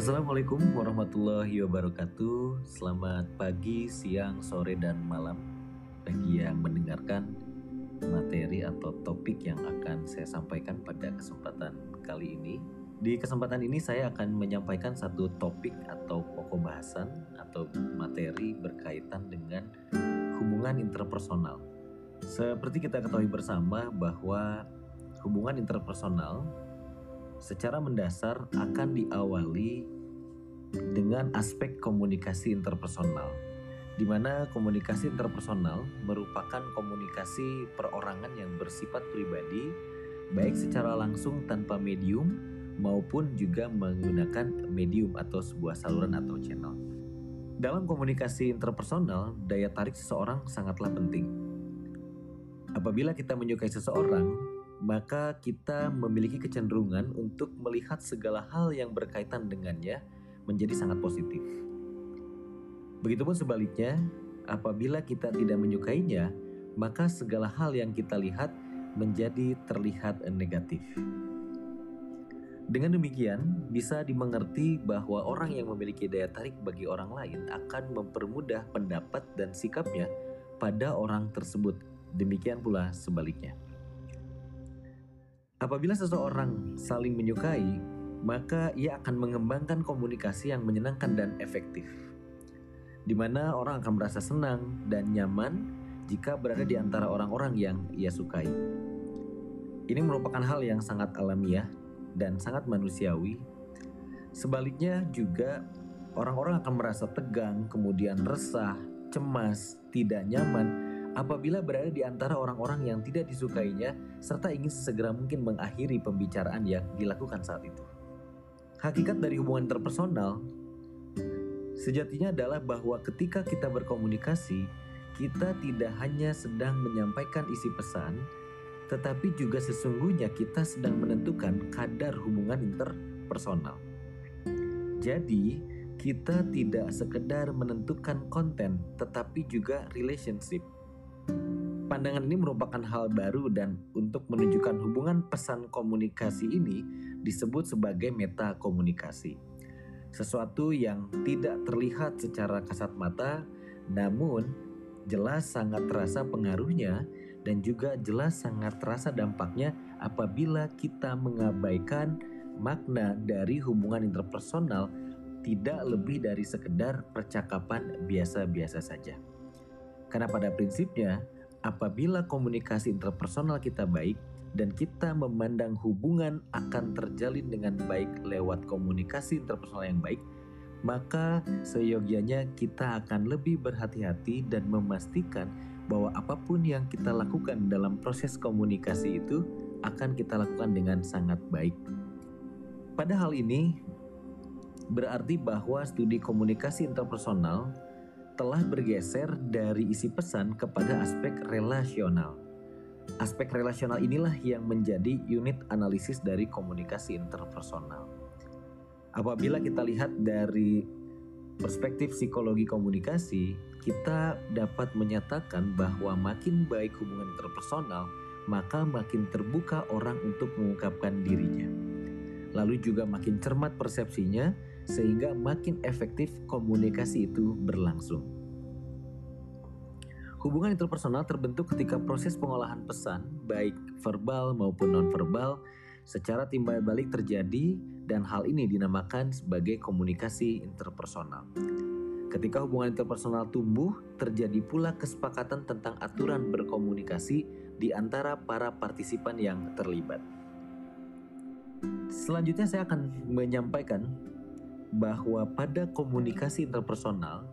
Assalamualaikum warahmatullahi wabarakatuh. Selamat pagi, siang, sore, dan malam bagi yang mendengarkan materi atau topik yang akan saya sampaikan pada kesempatan kali ini. Di kesempatan ini saya akan menyampaikan satu topik atau pokok bahasan atau materi berkaitan dengan hubungan interpersonal. Seperti kita ketahui bersama bahwa hubungan interpersonal secara mendasar akan diawali dengan aspek komunikasi interpersonal di mana komunikasi interpersonal merupakan komunikasi perorangan yang bersifat pribadi baik secara langsung tanpa medium maupun juga menggunakan medium atau sebuah saluran atau channel. Dalam komunikasi interpersonal, daya tarik seseorang sangatlah penting. Apabila kita menyukai seseorang, maka kita memiliki kecenderungan untuk melihat segala hal yang berkaitan dengannya menjadi sangat positif. Begitupun sebaliknya, apabila kita tidak menyukainya, maka segala hal yang kita lihat menjadi terlihat negatif. Dengan demikian, bisa dimengerti bahwa orang yang memiliki daya tarik bagi orang lain akan mempermudah pendapat dan sikapnya pada orang tersebut. Demikian pula sebaliknya. Apabila seseorang saling menyukai, maka ia akan mengembangkan komunikasi yang menyenangkan dan efektif. Di mana orang akan merasa senang dan nyaman jika berada di antara orang-orang yang ia sukai. Ini merupakan hal yang sangat alamiah dan sangat manusiawi. Sebaliknya juga orang-orang akan merasa tegang, kemudian resah, cemas, tidak nyaman apabila berada di antara orang-orang yang tidak disukainya serta ingin sesegera mungkin mengakhiri pembicaraan yang dilakukan saat itu. Hakikat dari hubungan interpersonal sejatinya adalah bahwa ketika kita berkomunikasi, kita tidak hanya sedang menyampaikan isi pesan, tetapi juga sesungguhnya kita sedang menentukan kadar hubungan interpersonal. Jadi, kita tidak sekedar menentukan konten, tetapi juga relationship. Pandangan ini merupakan hal baru dan untuk menunjukkan hubungan pesan komunikasi ini disebut sebagai meta komunikasi. Sesuatu yang tidak terlihat secara kasat mata namun jelas sangat terasa pengaruhnya dan juga jelas sangat terasa dampaknya apabila kita mengabaikan makna dari hubungan interpersonal tidak lebih dari sekedar percakapan biasa-biasa saja. Karena pada prinsipnya apabila komunikasi interpersonal kita baik dan kita memandang hubungan akan terjalin dengan baik lewat komunikasi interpersonal yang baik, maka seyogianya kita akan lebih berhati-hati dan memastikan bahwa apa pun yang kita lakukan dalam proses komunikasi itu akan kita lakukan dengan sangat baik. Pada hal ini, berarti bahwa studi komunikasi interpersonal telah bergeser dari isi pesan kepada aspek relasional. Aspek relasional inilah yang menjadi unit analisis dari komunikasi interpersonal. Apabila kita lihat dari perspektif psikologi komunikasi, kita dapat menyatakan bahwa makin baik hubungan interpersonal, maka makin terbuka orang untuk mengungkapkan dirinya. Lalu juga makin cermat persepsinya, sehingga makin efektif komunikasi itu berlangsung. Hubungan interpersonal terbentuk ketika proses pengolahan pesan, baik verbal maupun nonverbal, secara timbal balik terjadi dan hal ini dinamakan sebagai komunikasi interpersonal. Ketika hubungan interpersonal tumbuh, terjadi pula kesepakatan tentang aturan berkomunikasi di antara para partisipan yang terlibat. Selanjutnya saya akan menyampaikan bahwa pada komunikasi interpersonal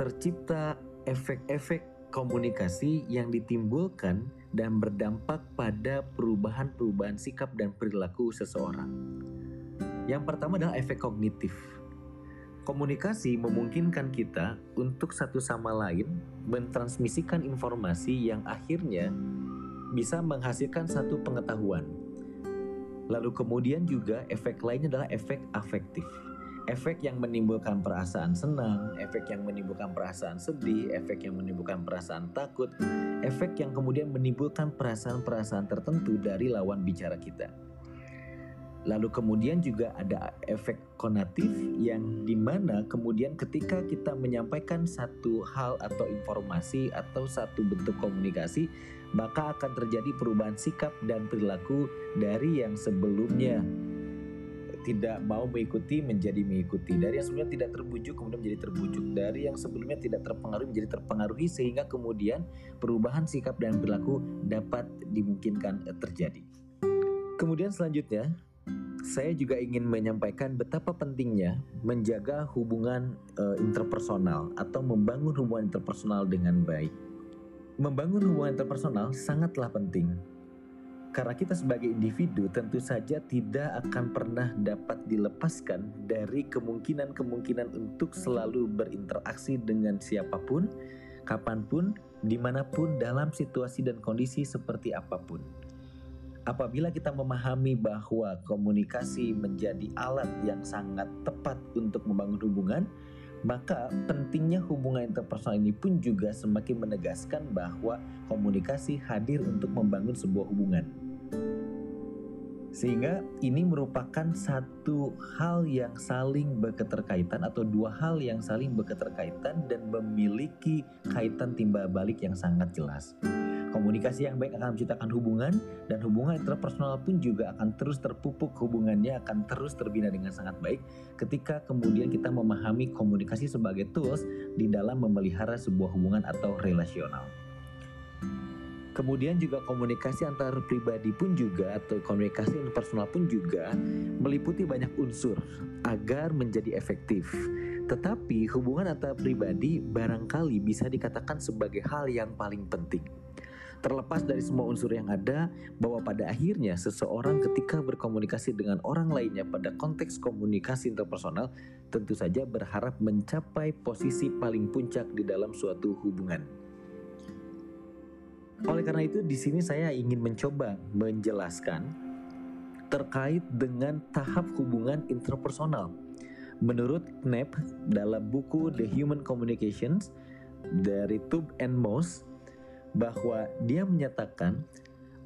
tercipta efek-efek komunikasi yang ditimbulkan dan berdampak pada perubahan-perubahan sikap dan perilaku seseorang. Yang pertama adalah efek kognitif. Komunikasi memungkinkan kita untuk satu sama lain mentransmisikan informasi yang akhirnya bisa menghasilkan satu pengetahuan. Lalu kemudian juga efek lainnya adalah efek afektif efek yang menimbulkan perasaan senang, efek yang menimbulkan perasaan sedih, efek yang menimbulkan perasaan takut, efek yang kemudian menimbulkan perasaan-perasaan tertentu dari lawan bicara kita. Lalu kemudian juga ada efek konatif yang di mana kemudian ketika kita menyampaikan satu hal atau informasi atau satu bentuk komunikasi maka akan terjadi perubahan sikap dan perilaku dari yang sebelumnya tidak mau mengikuti menjadi mengikuti dari yang sebelumnya tidak terbujuk kemudian menjadi terbujuk dari yang sebelumnya tidak terpengaruhi menjadi terpengaruhi sehingga kemudian perubahan sikap dan perilaku dapat dimungkinkan terjadi. Kemudian selanjutnya saya juga ingin menyampaikan betapa pentingnya menjaga hubungan uh, interpersonal atau membangun hubungan interpersonal dengan baik. Membangun hubungan interpersonal sangatlah penting. Karena kita sebagai individu tentu saja tidak akan pernah dapat dilepaskan dari kemungkinan-kemungkinan untuk selalu berinteraksi dengan siapa pun, kapan pun, di mana pun, dalam situasi dan kondisi seperti apa pun Apabila kita memahami bahwa komunikasi menjadi alat yang sangat tepat untuk membangun hubungan, maka pentingnya hubungan interpersonal ini pun juga semakin menegaskan bahwa komunikasi hadir untuk membangun sebuah hubungan. Sehingga ini merupakan satu hal yang saling berketerkaitan atau dua hal yang saling berketerkaitan dan memiliki kaitan timbal balik yang sangat jelas. Komunikasi yang baik akan menciptakan hubungan dan hubungan interpersonal pun juga akan terus terpupuk hubungannya akan terus terbina dengan sangat baik ketika kemudian kita memahami komunikasi sebagai tools di dalam memelihara sebuah hubungan atau relasional. Kemudian juga komunikasi antar pribadi pun juga atau komunikasi interpersonal pun juga meliputi banyak unsur agar menjadi efektif. Tetapi hubungan antar pribadi barangkali bisa dikatakan sebagai hal yang paling penting. Terlepas dari semua unsur yang ada, bahwa pada akhirnya seseorang ketika berkomunikasi dengan orang lainnya pada konteks komunikasi interpersonal tentu saja berharap mencapai posisi paling puncak di dalam suatu hubungan. Oleh karena itu, di sini saya ingin mencoba menjelaskan terkait dengan tahap hubungan interpersonal. Menurut Knapp dalam buku The Human Communications dari Tube and Moss bahwa dia menyatakan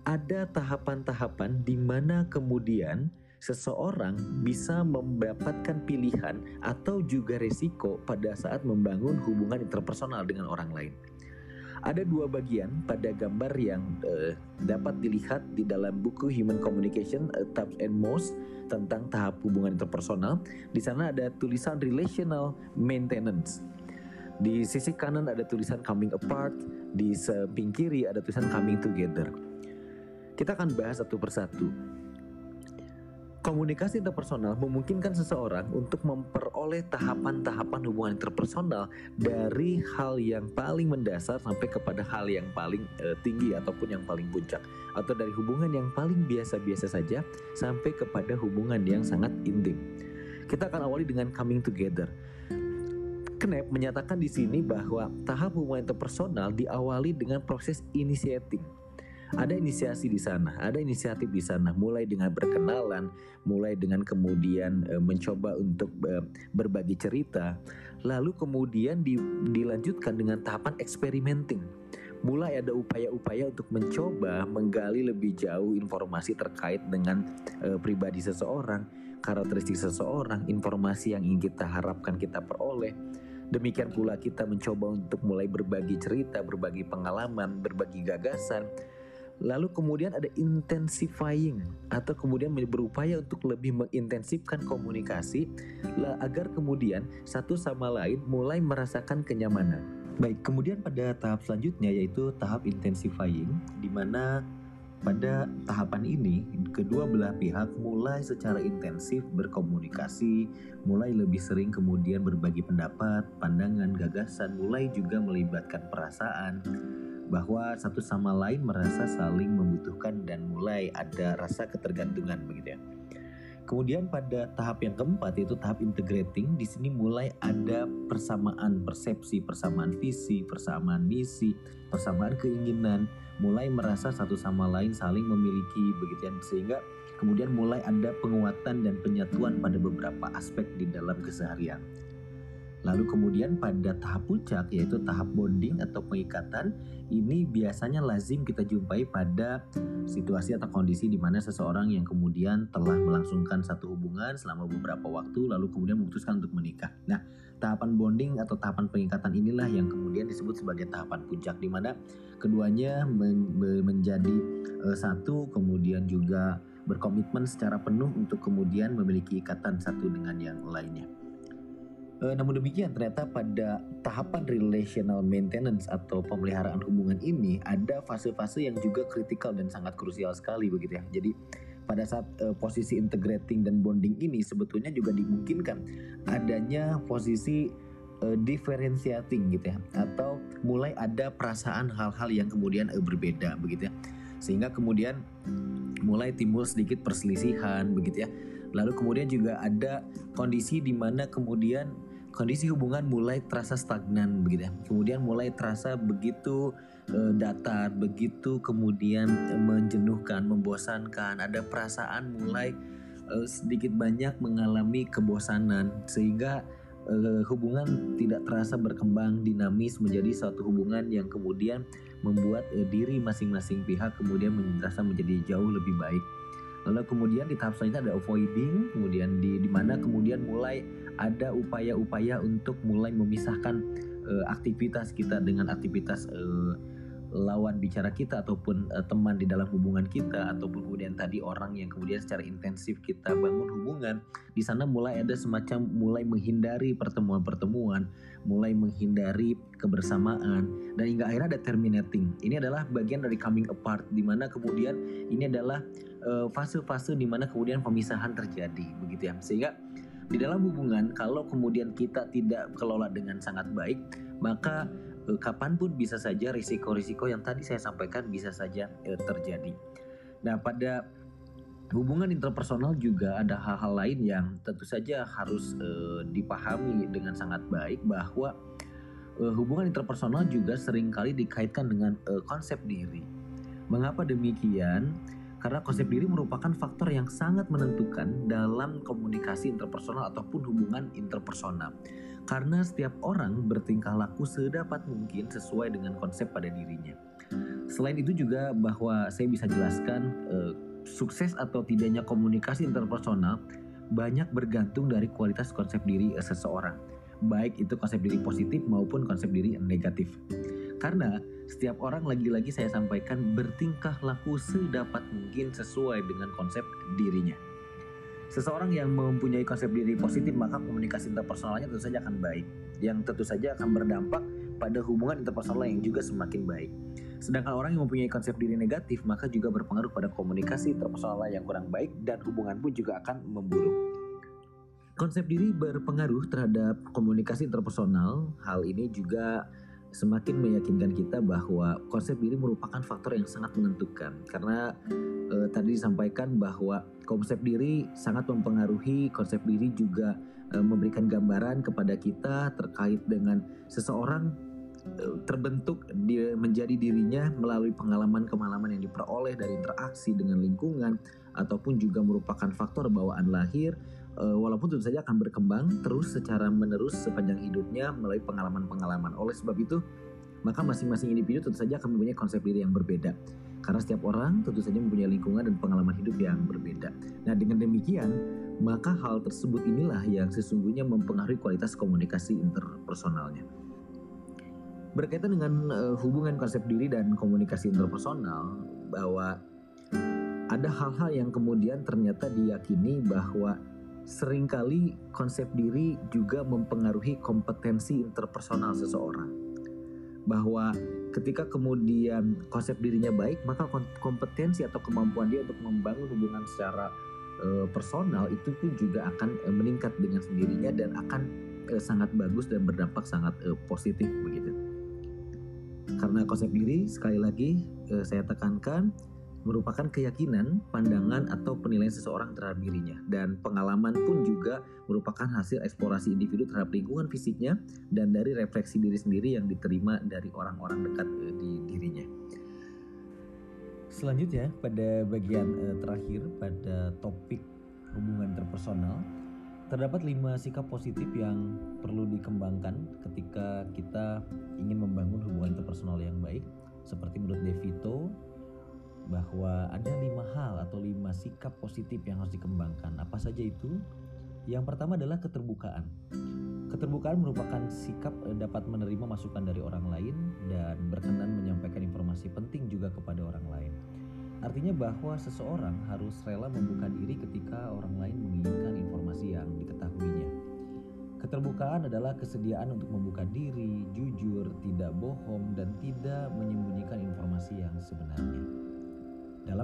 ada tahapan-tahapan di mana kemudian seseorang bisa mendapatkan pilihan atau juga resiko pada saat membangun hubungan interpersonal dengan orang lain. Ada dua bagian pada gambar yang uh, dapat dilihat di dalam buku Human Communication uh, and Most tentang tahap hubungan interpersonal. Di sana ada tulisan relational maintenance. Di sisi kanan ada tulisan coming apart, di samping kiri ada tulisan coming together. Kita akan bahas satu persatu. Komunikasi interpersonal memungkinkan seseorang untuk memperoleh tahapan-tahapan hubungan interpersonal dari hal yang paling mendasar sampai kepada hal yang paling uh, tinggi ataupun yang paling puncak atau dari hubungan yang paling biasa-biasa saja sampai kepada hubungan yang sangat intim. Kita akan awali dengan coming together. Knapp menyatakan di sini bahwa tahap hubungan interpersonal diawali dengan proses initiating. Ada inisiasi di sana, ada inisiatif di sana, mulai dengan berkenalan, mulai dengan kemudian e, mencoba untuk e, berbagi cerita, lalu kemudian di, dilanjutkan dengan tahapan experimenting. Mulai ada upaya-upaya untuk mencoba menggali lebih jauh informasi terkait dengan e, pribadi seseorang, karakteristik seseorang, informasi yang ingin kita harapkan kita peroleh Demikian pula kita mencoba untuk mulai berbagi cerita, berbagi pengalaman, berbagi gagasan. Lalu kemudian ada intensifying atau kemudian berupaya untuk lebih mengintensifkan komunikasi agar kemudian satu sama lain mulai merasakan kenyamanan. Baik, kemudian pada tahap selanjutnya yaitu tahap intensifying di mana pada tahapan ini, kedua belah pihak mulai secara intensif berkomunikasi, mulai lebih sering kemudian berbagi pendapat, pandangan, gagasan, mulai juga melibatkan perasaan bahwa satu sama lain merasa saling membutuhkan dan mulai ada rasa ketergantungan begitu ya. Kemudian pada tahap yang keempat yaitu tahap integrating, di sini mulai ada persamaan persepsi, persamaan visi, persamaan misi, persamaan keinginan, mulai merasa satu sama lain saling memiliki begitu ya sehingga kemudian mulai ada penguatan dan penyatuan pada beberapa aspek di dalam keseharian. Lalu kemudian pada tahap puncak yaitu tahap bonding atau pengikatan ini biasanya lazim kita jumpai pada situasi atau kondisi di mana seseorang yang kemudian telah melangsungkan satu hubungan selama beberapa waktu lalu kemudian memutuskan untuk menikah. Nah, tahapan bonding atau tahapan pengikatan inilah yang kemudian disebut sebagai tahapan puncak di mana keduanya men menjadi uh, satu kemudian juga berkomitmen secara penuh untuk kemudian memiliki ikatan satu dengan yang lainnya. E, namun demikian ternyata pada tahapan relational maintenance atau pemeliharaan hubungan ini ada fase-fase yang juga kritikal dan sangat krusial sekali begitu ya. Jadi pada saat e, posisi integrating dan bonding ini sebetulnya juga dimungkinkan adanya posisi e, differentiating gitu ya atau mulai ada perasaan hal-hal yang kemudian e, berbeda begitu ya. Sehingga kemudian mulai timbul sedikit perselisihan begitu ya. Lalu kemudian juga ada kondisi di mana kemudian kondisi hubungan mulai terasa stagnan begitu ya. Kemudian mulai terasa begitu e, datar, begitu kemudian menjenuhkan, membosankan, ada perasaan mulai e, sedikit banyak mengalami kebosanan sehingga e, hubungan tidak terasa berkembang dinamis menjadi suatu hubungan yang kemudian membuat e, diri masing-masing pihak kemudian merasa menjadi jauh lebih baik. Lalu kemudian di tahap selanjutnya ada avoiding, kemudian di mana kemudian mulai ada upaya-upaya untuk mulai memisahkan uh, aktivitas kita dengan aktivitas uh, lawan bicara kita ataupun uh, teman di dalam hubungan kita ataupun kemudian tadi orang yang kemudian secara intensif kita bangun hubungan di sana mulai ada semacam mulai menghindari pertemuan-pertemuan mulai menghindari kebersamaan dan hingga akhirnya ada terminating. Ini adalah bagian dari coming apart di mana kemudian ini adalah fase-fase uh, di mana kemudian pemisahan terjadi begitu ya. Sehingga di dalam hubungan kalau kemudian kita tidak kelola dengan sangat baik maka eh, kapan pun bisa saja risiko-risiko yang tadi saya sampaikan bisa saja eh, terjadi. Nah pada hubungan interpersonal juga ada hal-hal lain yang tentu saja harus eh, dipahami dengan sangat baik bahwa eh, hubungan interpersonal juga sering kali dikaitkan dengan eh, konsep diri. Mengapa demikian? Karena konsep diri merupakan faktor yang sangat menentukan dalam komunikasi interpersonal ataupun hubungan interpersonal. Karena setiap orang bertingkah laku sedapat mungkin sesuai dengan konsep pada dirinya. Selain itu juga bahwa saya bisa jelaskan eh, sukses atau tidaknya komunikasi interpersonal banyak bergantung dari kualitas konsep diri eh, seseorang, baik itu konsep diri positif maupun konsep diri negatif. Karena setiap orang lagi-lagi saya sampaikan bertingkah laku sedapat mungkin sesuai dengan konsep dirinya. Seseorang yang mempunyai konsep diri positif maka komunikasi interpersonalnya tentu saja akan baik, yang tentu saja akan berdampak pada hubungan interpersonal yang juga semakin baik. Sedangkan orang yang mempunyai konsep diri negatif maka juga berpengaruh pada komunikasi interpersonal yang kurang baik dan hubungan pun juga akan memburuk. Konsep diri berpengaruh terhadap komunikasi interpersonal. Hal ini juga semakin meyakinkan kita bahwa konsep diri merupakan faktor yang sangat menentukan. Karena eh, tadi disampaikan bahwa konsep diri sangat mempengaruhi konsep diri juga eh, memberikan gambaran kepada kita terkait dengan seseorang eh, terbentuk dia menjadi dirinya melalui pengalaman-pengalaman yang diperoleh dari interaksi dengan lingkungan ataupun juga merupakan faktor bawaan lahir uh, walaupun tentu saja akan berkembang terus secara menerus sepanjang hidupnya melalui pengalaman-pengalaman. Oleh sebab itu, maka masing-masing individu tentu saja akan mempunyai konsep diri yang berbeda. Karena setiap orang tentu saja mempunyai lingkungan dan pengalaman hidup yang berbeda. Nah, dengan demikian, maka hal tersebut inilah yang sesungguhnya mempengaruhi kualitas komunikasi interpersonalnya. Berkaitan dengan uh, hubungan konsep diri dan komunikasi interpersonal, bahwa ada hal-hal yang kemudian ternyata diyakini bahwa sering kali konsep diri juga mempengaruhi kompetensi interpersonal seseorang. Bahwa ketika kemudian konsep dirinya baik, maka kompetensi atau kemampuan dia untuk membangun hubungan secara e, personal itu pun juga akan e, meningkat dengan sendirinya dan akan e, sangat bagus dan berdampak sangat positif begitu. Karena konsep diri sekali lagi saya tekankan merupakan keyakinan, pandangan, atau penilaian seseorang terhadap dirinya. Dan pengalaman pun juga merupakan hasil eksplorasi individu terhadap lingkungan fisiknya dan dari refleksi diri sendiri yang diterima dari orang-orang dekat eh, di dirinya. Selanjutnya, pada bagian uh, terakhir pada topik hubungan interpersonal, Terdapat lima sikap positif yang perlu dikembangkan ketika kita ingin membangun hubungan interpersonal yang baik. Seperti menurut Devito, bahwa ada lima hal atau lima sikap positif yang harus dikembangkan. Apa saja itu? Yang pertama adalah keterbukaan. Keterbukaan merupakan sikap eh, dapat menerima masukan dari orang lain dan berkenan menyampaikan informasi penting juga kepada orang lain. Artinya bahwa seseorang harus rela membuka diri ketika orang lain menginginkan informasi yang diketahuinya. Keterbukaan adalah kesediaan untuk membuka diri, jujur, tidak bohong, dan tidak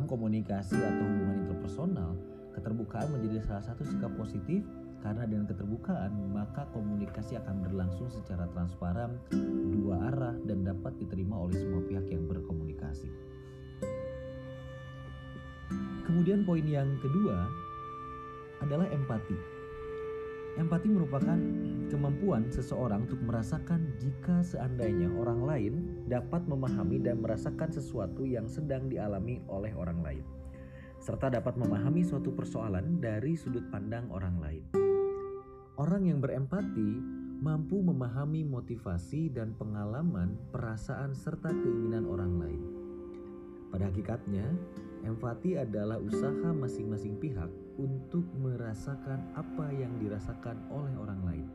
komunikasi atau hubungan interpersonal, keterbukaan menjadi salah satu sikap positif karena dengan keterbukaan maka komunikasi akan berlangsung secara transparan, dua arah, dan dapat diterima oleh semua pihak yang berkomunikasi. Kemudian poin yang kedua adalah empati. Empati merupakan kemampuan seseorang untuk merasakan jika seandainya orang lain dapat memahami dan merasakan sesuatu yang sedang dialami oleh orang lain, serta dapat memahami suatu persoalan dari sudut pandang orang lain. Orang yang berempati mampu memahami motivasi dan pengalaman, perasaan, serta keinginan orang lain. Pada hakikatnya, Empati adalah usaha masing-masing pihak untuk merasakan apa yang dirasakan oleh orang lain.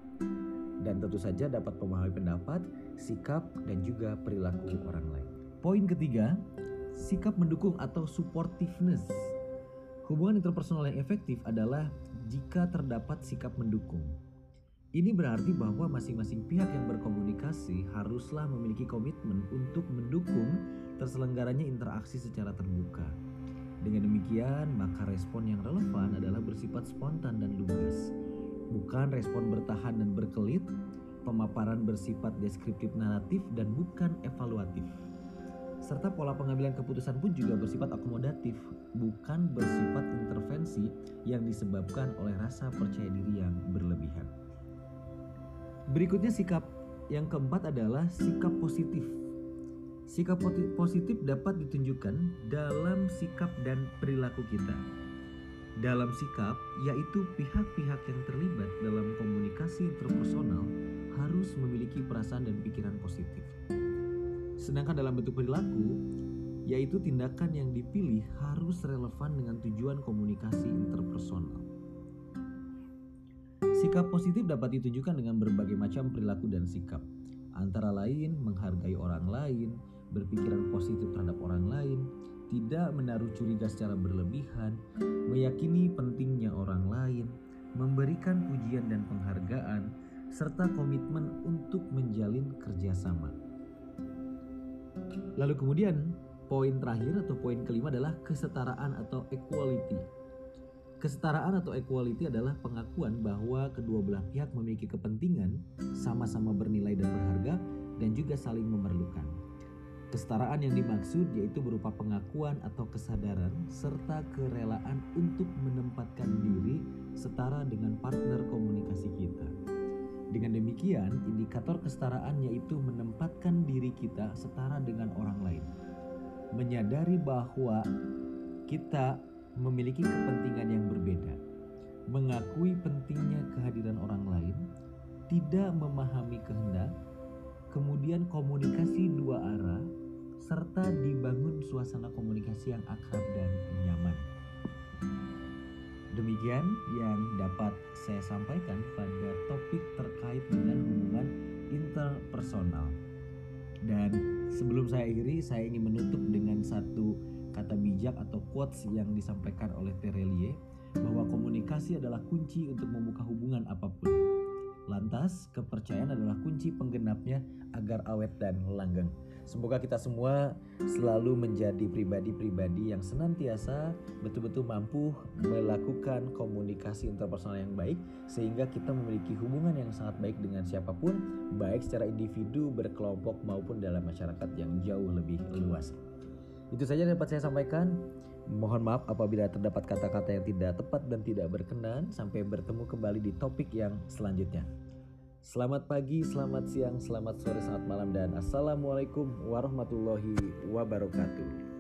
Dan tentu saja dapat memahami pendapat, sikap, dan juga perilaku orang lain. Poin ketiga, sikap mendukung atau supportiveness. Hubungan interpersonal yang efektif adalah jika terdapat sikap mendukung. Ini berarti bahwa masing-masing pihak yang berkomunikasi haruslah memiliki komitmen untuk mendukung terselenggaranya interaksi secara terbuka. Dengan demikian, maka respon yang relevan adalah bersifat spontan dan lugas, bukan respon bertahan dan berkelit, pemaparan bersifat deskriptif naratif dan bukan evaluatif. Serta pola pengambilan keputusan pun juga bersifat akomodatif, bukan bersifat intervensi yang disebabkan oleh rasa percaya diri yang berlebihan. Berikutnya sikap yang keempat adalah sikap positif Sikap positif dapat ditunjukkan dalam sikap dan perilaku kita. Dalam sikap, yaitu pihak-pihak yang terlibat dalam komunikasi interpersonal harus memiliki perasaan dan pikiran positif. Sedangkan dalam bentuk perilaku, yaitu tindakan yang dipilih harus relevan dengan tujuan komunikasi interpersonal. Sikap positif dapat ditunjukkan dengan berbagai macam perilaku dan sikap, antara lain menghargai orang lain, berpikiran positif terhadap orang lain, tidak menaruh curiga secara berlebihan, meyakini pentingnya orang lain, memberikan pujian dan penghargaan, serta komitmen untuk menjalin kerjasama. Lalu kemudian poin terakhir atau poin kelima adalah kesetaraan atau equality. Kesetaraan atau equality adalah pengakuan bahwa kedua belah pihak memiliki kepentingan, sama-sama bernilai dan berharga, dan juga saling memerlukan. Kesetaraan yang dimaksud yaitu berupa pengakuan atau kesadaran serta kerelaan untuk menempatkan diri setara dengan partner komunikasi kita. Dengan demikian, indikator kesetaraan yaitu menempatkan diri kita setara dengan orang lain. Menyadari bahwa kita memiliki kepentingan yang berbeda, mengakui pentingnya kehadiran orang lain, tidak memahami kehendak, kemudian komunikasi dua arah serta dibangun suasana komunikasi yang akrab dan nyaman. Demikian yang dapat saya sampaikan pada topik terkait dengan hubungan interpersonal. Dan sebelum saya akhiri, saya ingin menutup dengan satu kata bijak atau quotes yang disampaikan oleh Terelie bahwa komunikasi adalah kunci untuk membuka hubungan apa pun. Lantas, kepercayaan adalah kunci penggenapnya agar awet dan langgeng. Semoga kita semua selalu menjadi pribadi-pribadi yang senantiasa betul-betul mampu melakukan komunikasi interpersonal yang baik sehingga kita memiliki hubungan yang sangat baik dengan siapa pun, baik secara individu, berkelompok maupun dalam masyarakat yang jauh lebih luas. Itu saja dapat saya sampaikan. Mohon maaf apabila terdapat kata-kata yang tidak tepat dan tidak berkenan. Sampai bertemu kembali di topik yang selanjutnya. Selamat pagi, selamat siang, selamat sore, selamat malam, dan Assalamualaikum warahmatullahi wabarakatuh.